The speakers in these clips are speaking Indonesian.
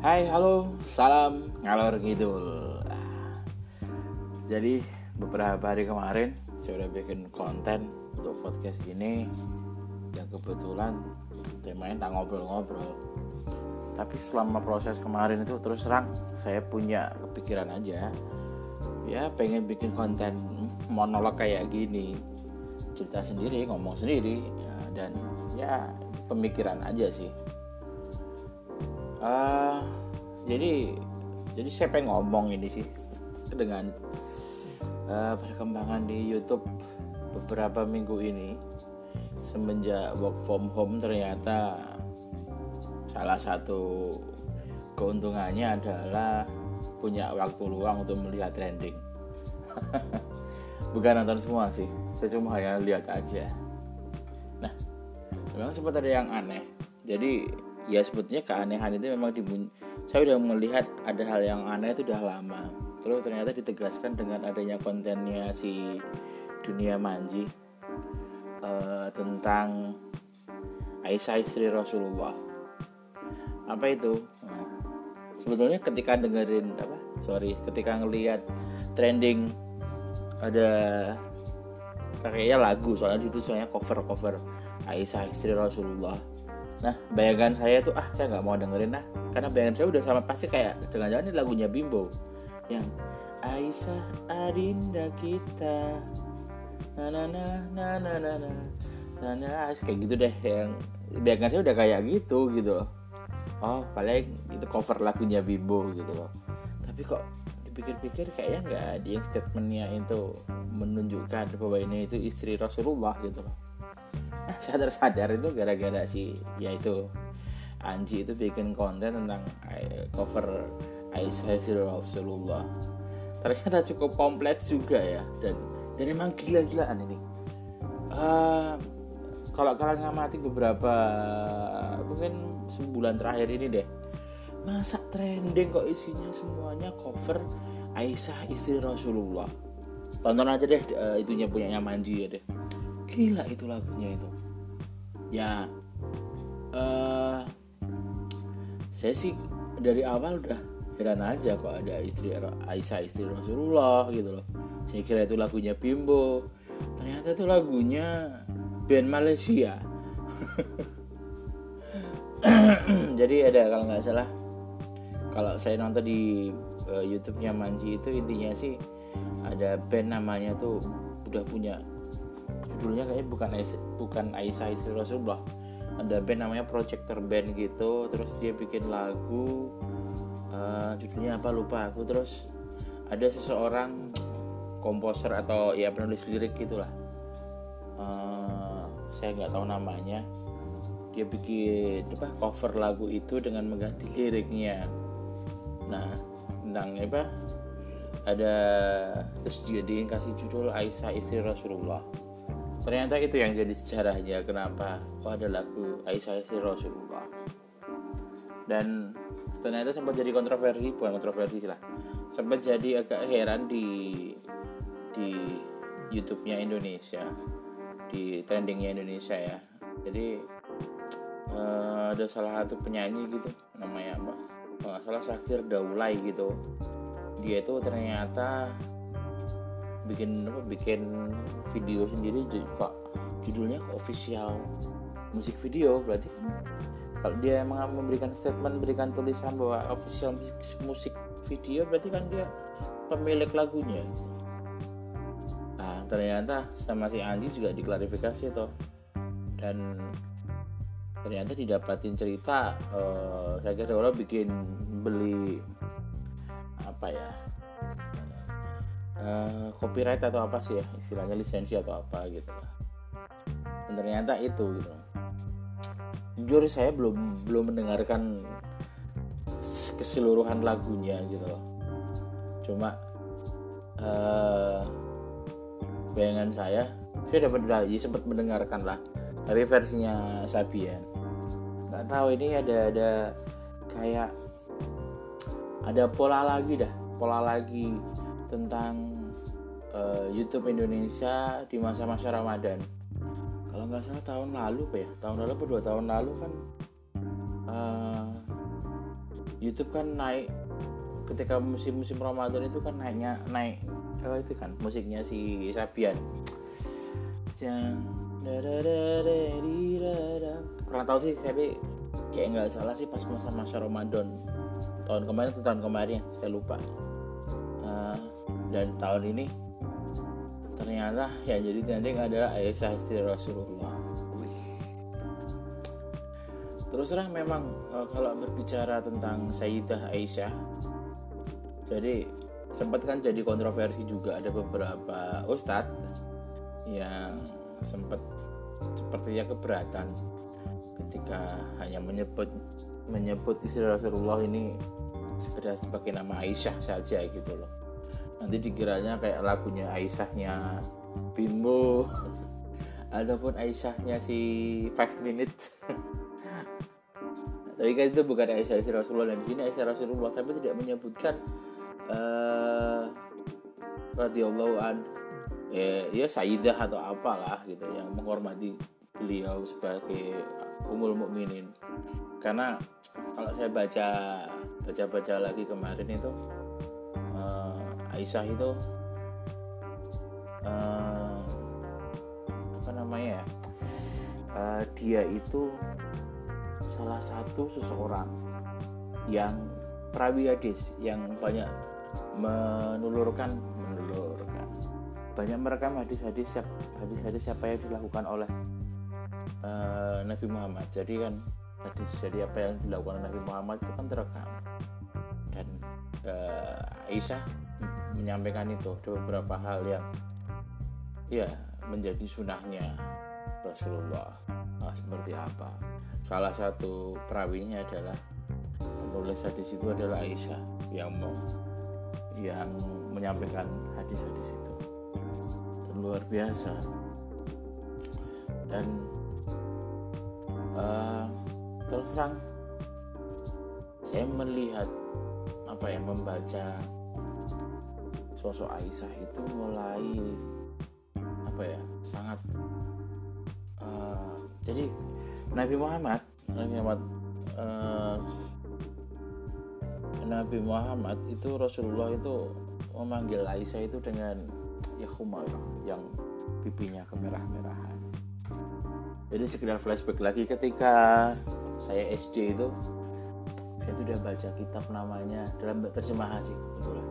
Hai, halo, salam ngalor ngidul. Jadi beberapa hari kemarin saya udah bikin konten untuk podcast ini yang kebetulan temanya tak ngobrol-ngobrol. Tapi selama proses kemarin itu terus terang saya punya kepikiran aja. Ya pengen bikin konten monolog kayak gini cerita sendiri ngomong sendiri dan ya pemikiran aja sih uh, jadi jadi saya pengen ngomong ini sih? Dengan uh, perkembangan di YouTube beberapa minggu ini semenjak work from home ternyata salah satu keuntungannya adalah punya waktu luang untuk melihat trending. Bukan nonton semua sih saya cuma hanya lihat aja. Nah memang sempat ada yang aneh. Jadi ya sebetulnya keanehan itu memang dibun saya udah melihat ada hal yang aneh itu udah lama. Terus ternyata ditegaskan dengan adanya kontennya si dunia manji uh, tentang Aisyah istri Rasulullah. Apa itu? Nah, sebetulnya ketika dengerin apa? Sorry ketika ngelihat trending ada kayaknya lagu soalnya itu soalnya cover cover Aisyah istri Rasulullah Nah, bayangan saya tuh ah saya nggak mau dengerin lah, karena bayangan saya udah sama pasti kayak jangan-jangan ini lagunya Bimbo. Yang Aisyah Adinda kita, na na na na na na na. Na na kayak gitu deh. Yang bayangan saya udah kayak gitu gitu loh. Oh paling itu cover lagunya Bimbo gitu loh. Tapi kok dipikir-pikir kayaknya nggak yang statementnya itu menunjukkan bahwa ini itu istri Rasulullah gitu loh sadar-sadar itu gara-gara si yaitu Anji itu bikin konten tentang eh, cover Aisyah Rasulullah ternyata cukup kompleks juga ya dan dan emang gila-gilaan ini. Uh, kalau kalian ngamati beberapa mungkin sebulan terakhir ini deh masa trending kok isinya semuanya cover Aisyah istri Rasulullah? Tonton aja deh uh, itunya punyanya Manji ya deh. Gila itu lagunya itu ya uh, saya sih dari awal udah heran aja kok ada istri Aisyah istri Rasulullah gitu loh. Saya kira itu lagunya Bimbo. Ternyata itu lagunya band Malaysia. Jadi ada kalau nggak salah kalau saya nonton di uh, YouTube-nya Manji itu intinya sih ada band namanya tuh udah punya judulnya kayaknya bukan bukan Aisyah istri Rasulullah. Ada band namanya Projector Band gitu. Terus dia bikin lagu uh, judulnya apa lupa aku. Terus ada seseorang komposer atau ya penulis lirik gitulah. Uh, saya nggak tahu namanya. Dia bikin apa cover lagu itu dengan mengganti liriknya. Nah tentang apa ada terus jadi kasih judul Aisyah istri Rasulullah ternyata itu yang jadi sejarahnya kenapa oh ada lagu Aisyah si Rasulullah. Dan ternyata sempat jadi kontroversi bukan kontroversi lah. Sempat jadi agak heran di di YouTube-nya Indonesia di trendingnya Indonesia ya. Jadi uh, ada salah satu penyanyi gitu namanya apa? Nggak salah Sakir Daulay gitu. Dia itu ternyata bikin apa bikin video sendiri juga judulnya official musik video berarti. Kan kalau dia emang memberikan statement memberikan tulisan bahwa official musik, musik video berarti kan dia pemilik lagunya. Nah ternyata sama si Anji juga diklarifikasi toh. Dan ternyata didapatin cerita uh, saya kira orang bikin beli apa ya uh, copyright atau apa sih ya? Istilahnya lisensi atau apa gitu dan ternyata itu gitu. Jujur saya belum belum mendengarkan keseluruhan lagunya gitu loh. Cuma uh, bayangan saya saya dapat lagi sempat mendengarkan lah tapi versinya Sabian. Nggak tahu ini ada ada kayak ada pola lagi dah. Pola lagi tentang YouTube Indonesia di masa-masa Ramadan. Kalau nggak salah tahun lalu, ya, tahun lalu atau dua tahun lalu kan uh, YouTube kan naik ketika musim-musim Ramadan itu kan naiknya naik apa itu kan musiknya si Sabian. Yang kurang tahu sih tapi kayak nggak salah sih pas masa-masa Ramadan. Tahun kemarin atau tahun kemarin saya lupa. Uh, dan tahun ini ternyata yang jadi trending adalah Aisyah istri Rasulullah. Terus terang memang uh, kalau berbicara tentang Sayyidah Aisyah jadi sempat kan jadi kontroversi juga ada beberapa ustadz yang sempat sepertinya keberatan ketika hanya menyebut menyebut istri Rasulullah ini sekedar sebagai nama Aisyah saja gitu loh nanti dikiranya kayak lagunya Aisyahnya Bimbo ataupun Aisyahnya si Five Minutes. Tapi kan itu bukan Aisyah istri Rasulullah. Dan di sini Aisyah Rasulullah tapi tidak menyebutkan uh, radhiyallahu an ya, ya Sayyidah atau apalah gitu yang menghormati beliau sebagai umul mukminin. Karena kalau saya baca baca baca lagi kemarin itu uh, Aisyah itu uh, apa namanya ya? Uh, dia itu salah satu seseorang yang perawi hadis yang banyak menulurkan menulurkan. Banyak merekam hadis-hadis hadis-hadis siapa yang dilakukan oleh uh, Nabi Muhammad. Jadi kan hadis jadi apa yang dilakukan Nabi Muhammad itu kan terekam. Dan uh, Aisyah menyampaikan itu. Ada beberapa hal yang ya menjadi sunahnya Rasulullah. Nah, seperti apa? Salah satu perawinya adalah penulis hadis itu adalah Aisyah yang mau yang menyampaikan hadis-hadis itu. Dan luar biasa. Dan uh, terus terang saya melihat apa yang membaca sosok Aisyah itu mulai apa ya sangat uh, jadi Nabi Muhammad Nabi Muhammad uh, Nabi Muhammad itu Rasulullah itu memanggil Aisyah itu dengan ya yang pipinya kemerah-merahan. Jadi sekedar flashback lagi ketika saya SD itu saya itu udah baca kitab namanya dalam terjemahan sih kebetulan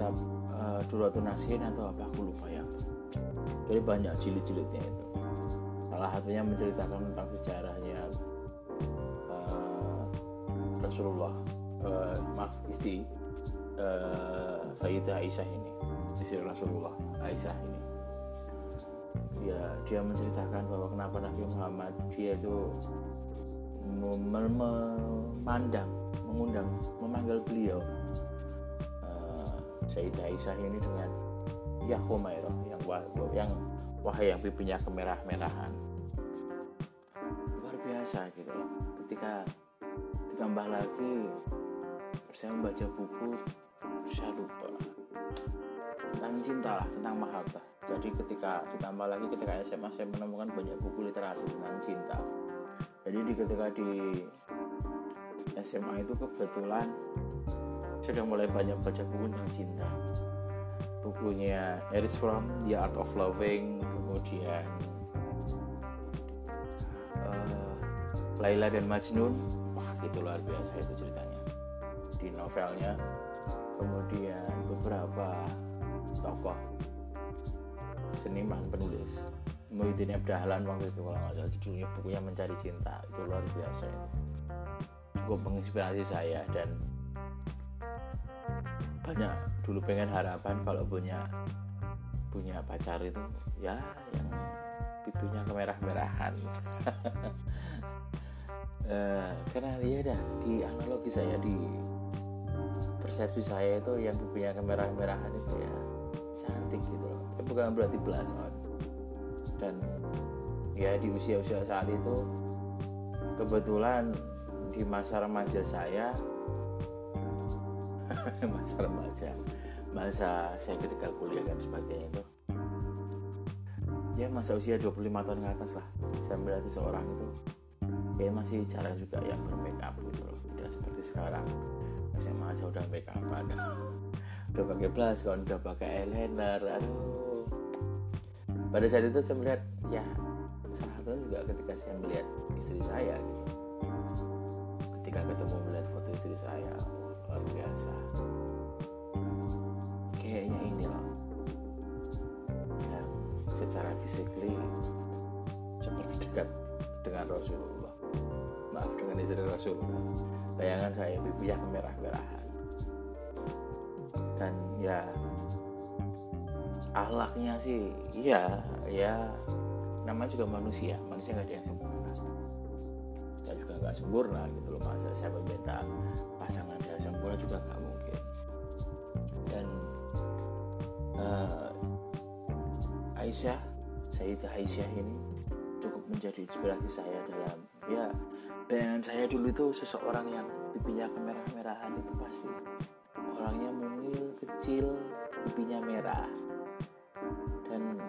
kitab uh, Duratun Nasihin atau apa aku lupa ya. Jadi banyak jilid-jilidnya itu. Salah satunya menceritakan tentang sejarahnya uh, Rasulullah uh, istri uh, Sayyidah Aisyah ini istri Rasulullah Aisyah ini. Ya dia menceritakan bahwa kenapa Nabi Muhammad dia itu memandang mengundang memanggil beliau Sayyidah Aisyah ini dengan ya Humairah yang wah, yang wahai yang pipinya kemerah-merahan. Luar biasa gitu ketika ditambah lagi saya membaca buku saya lupa. Tentang cinta lah tentang mahabbah. Jadi ketika ditambah lagi ketika SMA saya menemukan banyak buku literasi tentang cinta. Jadi di ketika di SMA itu kebetulan sudah mulai banyak baca buku tentang cinta. Bukunya Erich Fromm The Art of Loving kemudian uh, Laila dan Majnun. Wah itu luar biasa itu ceritanya. Di novelnya. Kemudian beberapa tokoh seniman penulis. Muhyiddin Abdahlan waktu itu kalau nggak salah judulnya bukunya Mencari Cinta. Itu luar biasa itu. Cukup menginspirasi saya dan banyak dulu pengen harapan kalau punya punya pacar itu ya yang pipinya kemerah-merahan. Uh, karena dia dah di analogi saya di persepsi saya itu yang pipinya kemerah-merahan itu ya cantik gitu loh. Tapi bukan berarti belas on dan ya di usia-usia saat itu kebetulan di masa remaja saya masa remaja. Masa saya ketika kuliah dan sebagainya itu. Ya masa usia 25 tahun ke atas lah. Saya melihat seseorang itu. Ya masih jarang juga yang bermake up gitu loh. Tidak seperti sekarang. SMA aja udah make up udah pakai blush kan udah pakai eyeliner aduh. Pada saat itu saya melihat ya salah satu juga ketika saya melihat istri saya gitu. Ketika ketemu melihat foto istri saya luar biasa. Kayaknya ini loh. Yang secara physically seperti dekat dengan Rasulullah. Maaf dengan istri Rasulullah. Bayangan saya pipinya kemerah-merahan dan ya ahlaknya sih iya ya namanya juga manusia. Manusia nggak ada yang sempurna. Saya juga nggak sempurna gitu loh. Masa saya berbeda pasangan sempurna juga nggak mungkin. Dan uh, Aisyah Sayyidah Aisyah ini cukup menjadi inspirasi saya dalam ya bayangan saya dulu itu seseorang yang pipinya kemerah-merahan itu pasti. Orangnya mungil kecil pipinya merah. Dan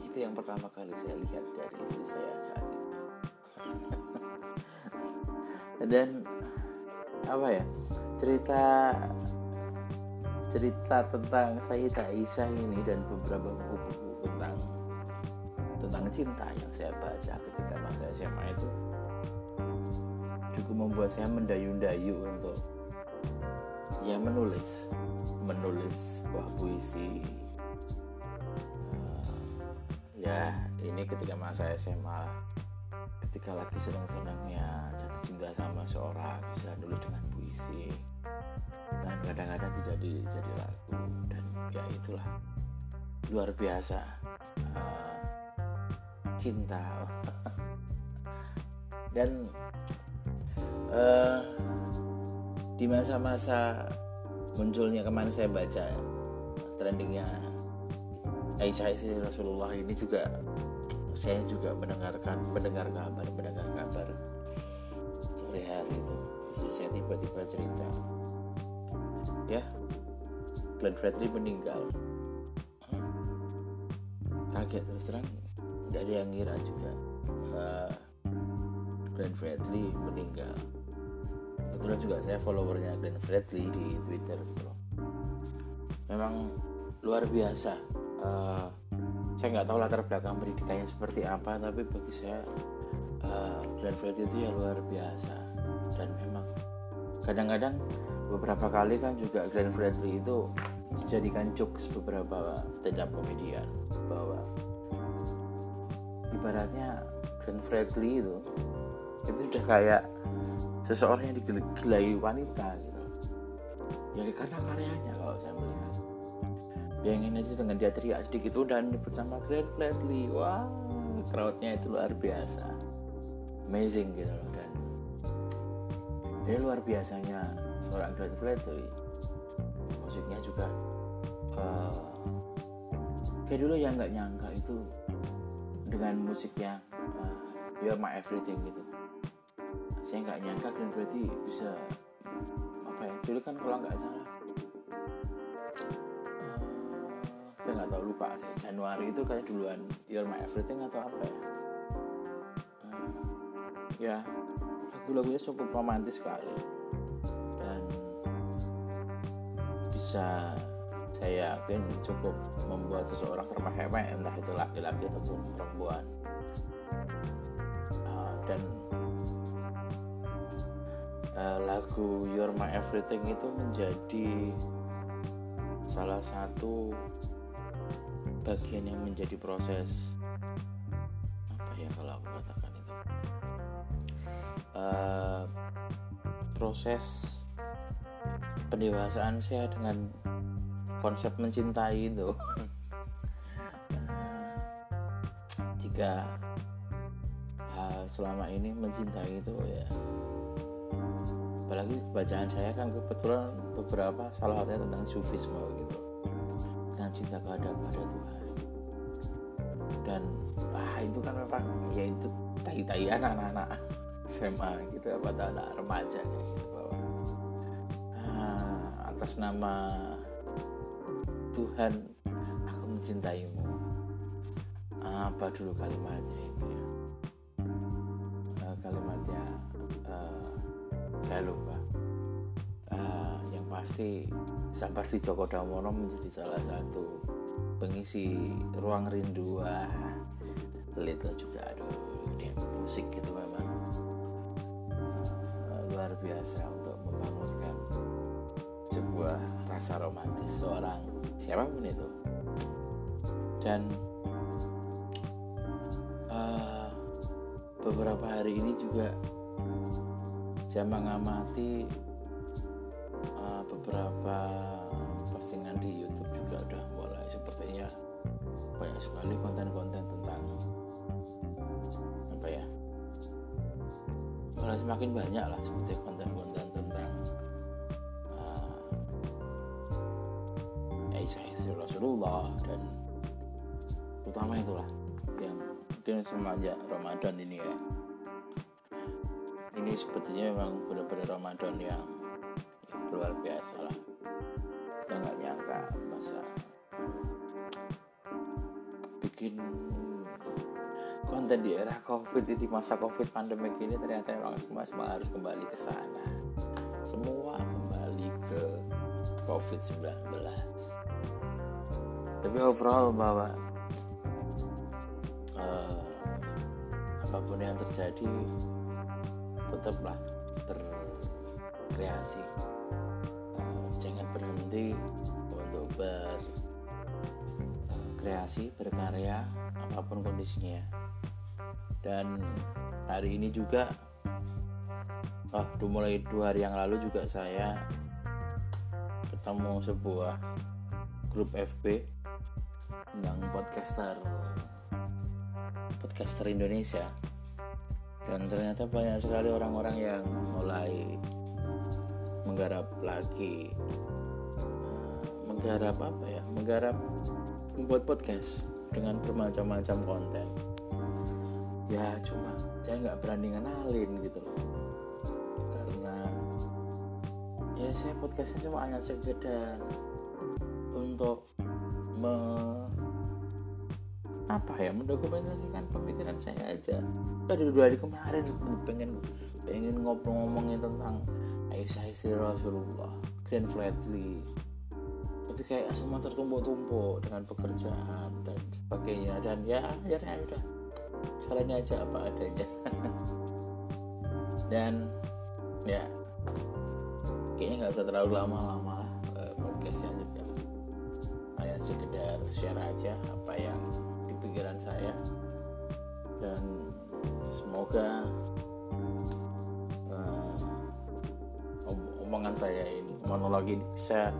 itu yang pertama kali saya lihat dari istri saya saat itu. Dan apa ya cerita cerita tentang Sayyidah Aisyah ini dan beberapa buku-buku tentang tentang cinta yang saya baca ketika masa SMA itu. Cukup membuat saya mendayu-dayu untuk ya menulis menulis sebuah puisi. Uh, ya ini ketika masa SMA ketika lagi senang-senangnya jatuh cinta sama seorang bisa nulis dengan puisi dan kadang-kadang dijadi jadi lagu dan ya itulah. Luar biasa uh, cinta. Dan uh, di masa-masa munculnya kemarin saya baca trendingnya Aisyah istri Rasulullah ini juga saya juga mendengarkan mendengar kabar mendengar kabar sore hari itu istri saya tiba-tiba cerita. Ya Glenn Fredly meninggal. Kaget terus terang. Tidak ada yang ngira juga uh, Glenn Fredly meninggal. Kebetulan juga saya followernya Glenn Fredly di Twitter gitu loh. Memang luar biasa. Uh, saya nggak tahu latar belakang pendidikannya seperti apa tapi bagi saya uh, Glenn Fredly itu ya luar biasa dan memang. Kadang-kadang beberapa kali kan juga Glenn Fredly itu dijadikan jokes beberapa stand up komedian bahwa ibaratnya Glenn Fredly itu itu sudah kayak seseorang yang digilai wanita gitu. Ya karena karyanya kalau saya melihat. Bayangin aja dengan dia teriak sedikit udah nyebut sama Glenn Fredly wah crowdnya itu luar biasa. Amazing gitu loh dan dia luar biasanya seorang Glenn Fredly musiknya juga uh, kayak dulu yang nggak nyangka itu dengan musiknya uh, You're My Everything gitu. Saya nggak nyangka Glenn Fredly bisa apa ya dulu kan kalau nggak salah uh, saya nggak tahu lupa saya Januari itu kayak duluan You're My Everything atau apa ya. Ya lagu-lagunya cukup romantis sekali. Dan bisa saya yakin cukup membuat seseorang terpahami entah itu laki-laki ataupun perempuan. Uh, dan uh, lagu You're My Everything itu menjadi salah satu bagian yang menjadi proses apa ya kalau aku katakan uh, proses pendewasaan saya dengan konsep mencintai itu. Jika uh, selama ini mencintai itu ya apalagi bacaan saya kan kebetulan beberapa salah satunya tentang sufisme gitu. Dan cinta kehadap pada Tuhan. Dan ah itu kan memang ya itu tai-tai anak-anak SMA gitu apa anak remaja gitu bahwa ah, atas nama Tuhan aku mencintaimu. Apa dulu kalimatnya itu ya nah, kalimat saya lupa. Uh, yang pasti sampah di Joko Damono menjadi salah satu pengisi ruang rindu. Ah juga aduh dia musik gitu memang. uh, biasa untuk membangunkan sebuah rasa romantis seorang siapa pun itu. Dan uh, beberapa hari ini juga saya mengamati uh, beberapa mulai semakin banyak lah seperti konten-konten tentang uh, istri Rasulullah dan terutama itulah yang mungkin semenjak Ramadan ini ya. Ini sepertinya memang benar-benar Ramadan yang, yang luar biasa lah. Kita nggak nyangka masa bikin konten di era covid di masa covid pandemi ini ternyata memang semua semua harus kembali ke sana. Semua kembali ke covid 19 tapi overall bahwa apa pun yang terjadi tetaplah berkreasi. Uh, jangan berhenti untuk berkreasi berkarya apa pun kondisinya dan hari ini juga oh mulai dua hari yang lalu juga saya ketemu sebuah grup FB tentang podcaster podcaster Indonesia. Dan ternyata banyak sekali orang-orang yang mulai menggarap lagi menggarap apa ya menggarap membuat podcast dengan bermacam-macam konten ya cuma saya nggak berani ngenalin gitu loh. Karena ya saya podcastnya cuma hanya sekedar untuk me apa ya mendokumentasikan pemikiran saya aja. Dari dua hari kemarin pengen pengen ngobrol ngomongin tentang Aisyah istri Rasulullah Grand Flatly. Tapi kayak semua tertumpuk-tumpuk dengan pekerjaan dan sebagainya. Dan ya akhirnya udah caranya aja apa adanya. Dan ya kayaknya nggak usah terlalu lama-lama lah eh, podcastnya juga kayak sekedar share aja apa yang pikiran saya. Dan semoga uh, omongan saya ini monolog ini bisa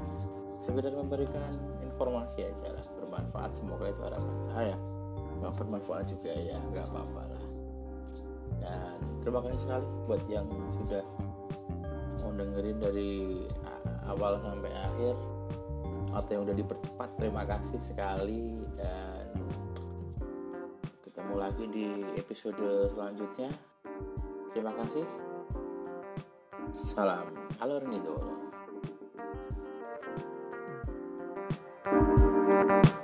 sekedar memberikan informasi aja lah bermanfaat. Semoga itu harapan saya nggak bermanfaat juga ya nggak apa-apa lah. Dan terima kasih sekali buat yang sudah mau dengerin dari awal sampai akhir atau yang udah dipercepat terima kasih sekali. Dan ketemu lagi di episode selanjutnya. Terima kasih. Salam alur nido thank you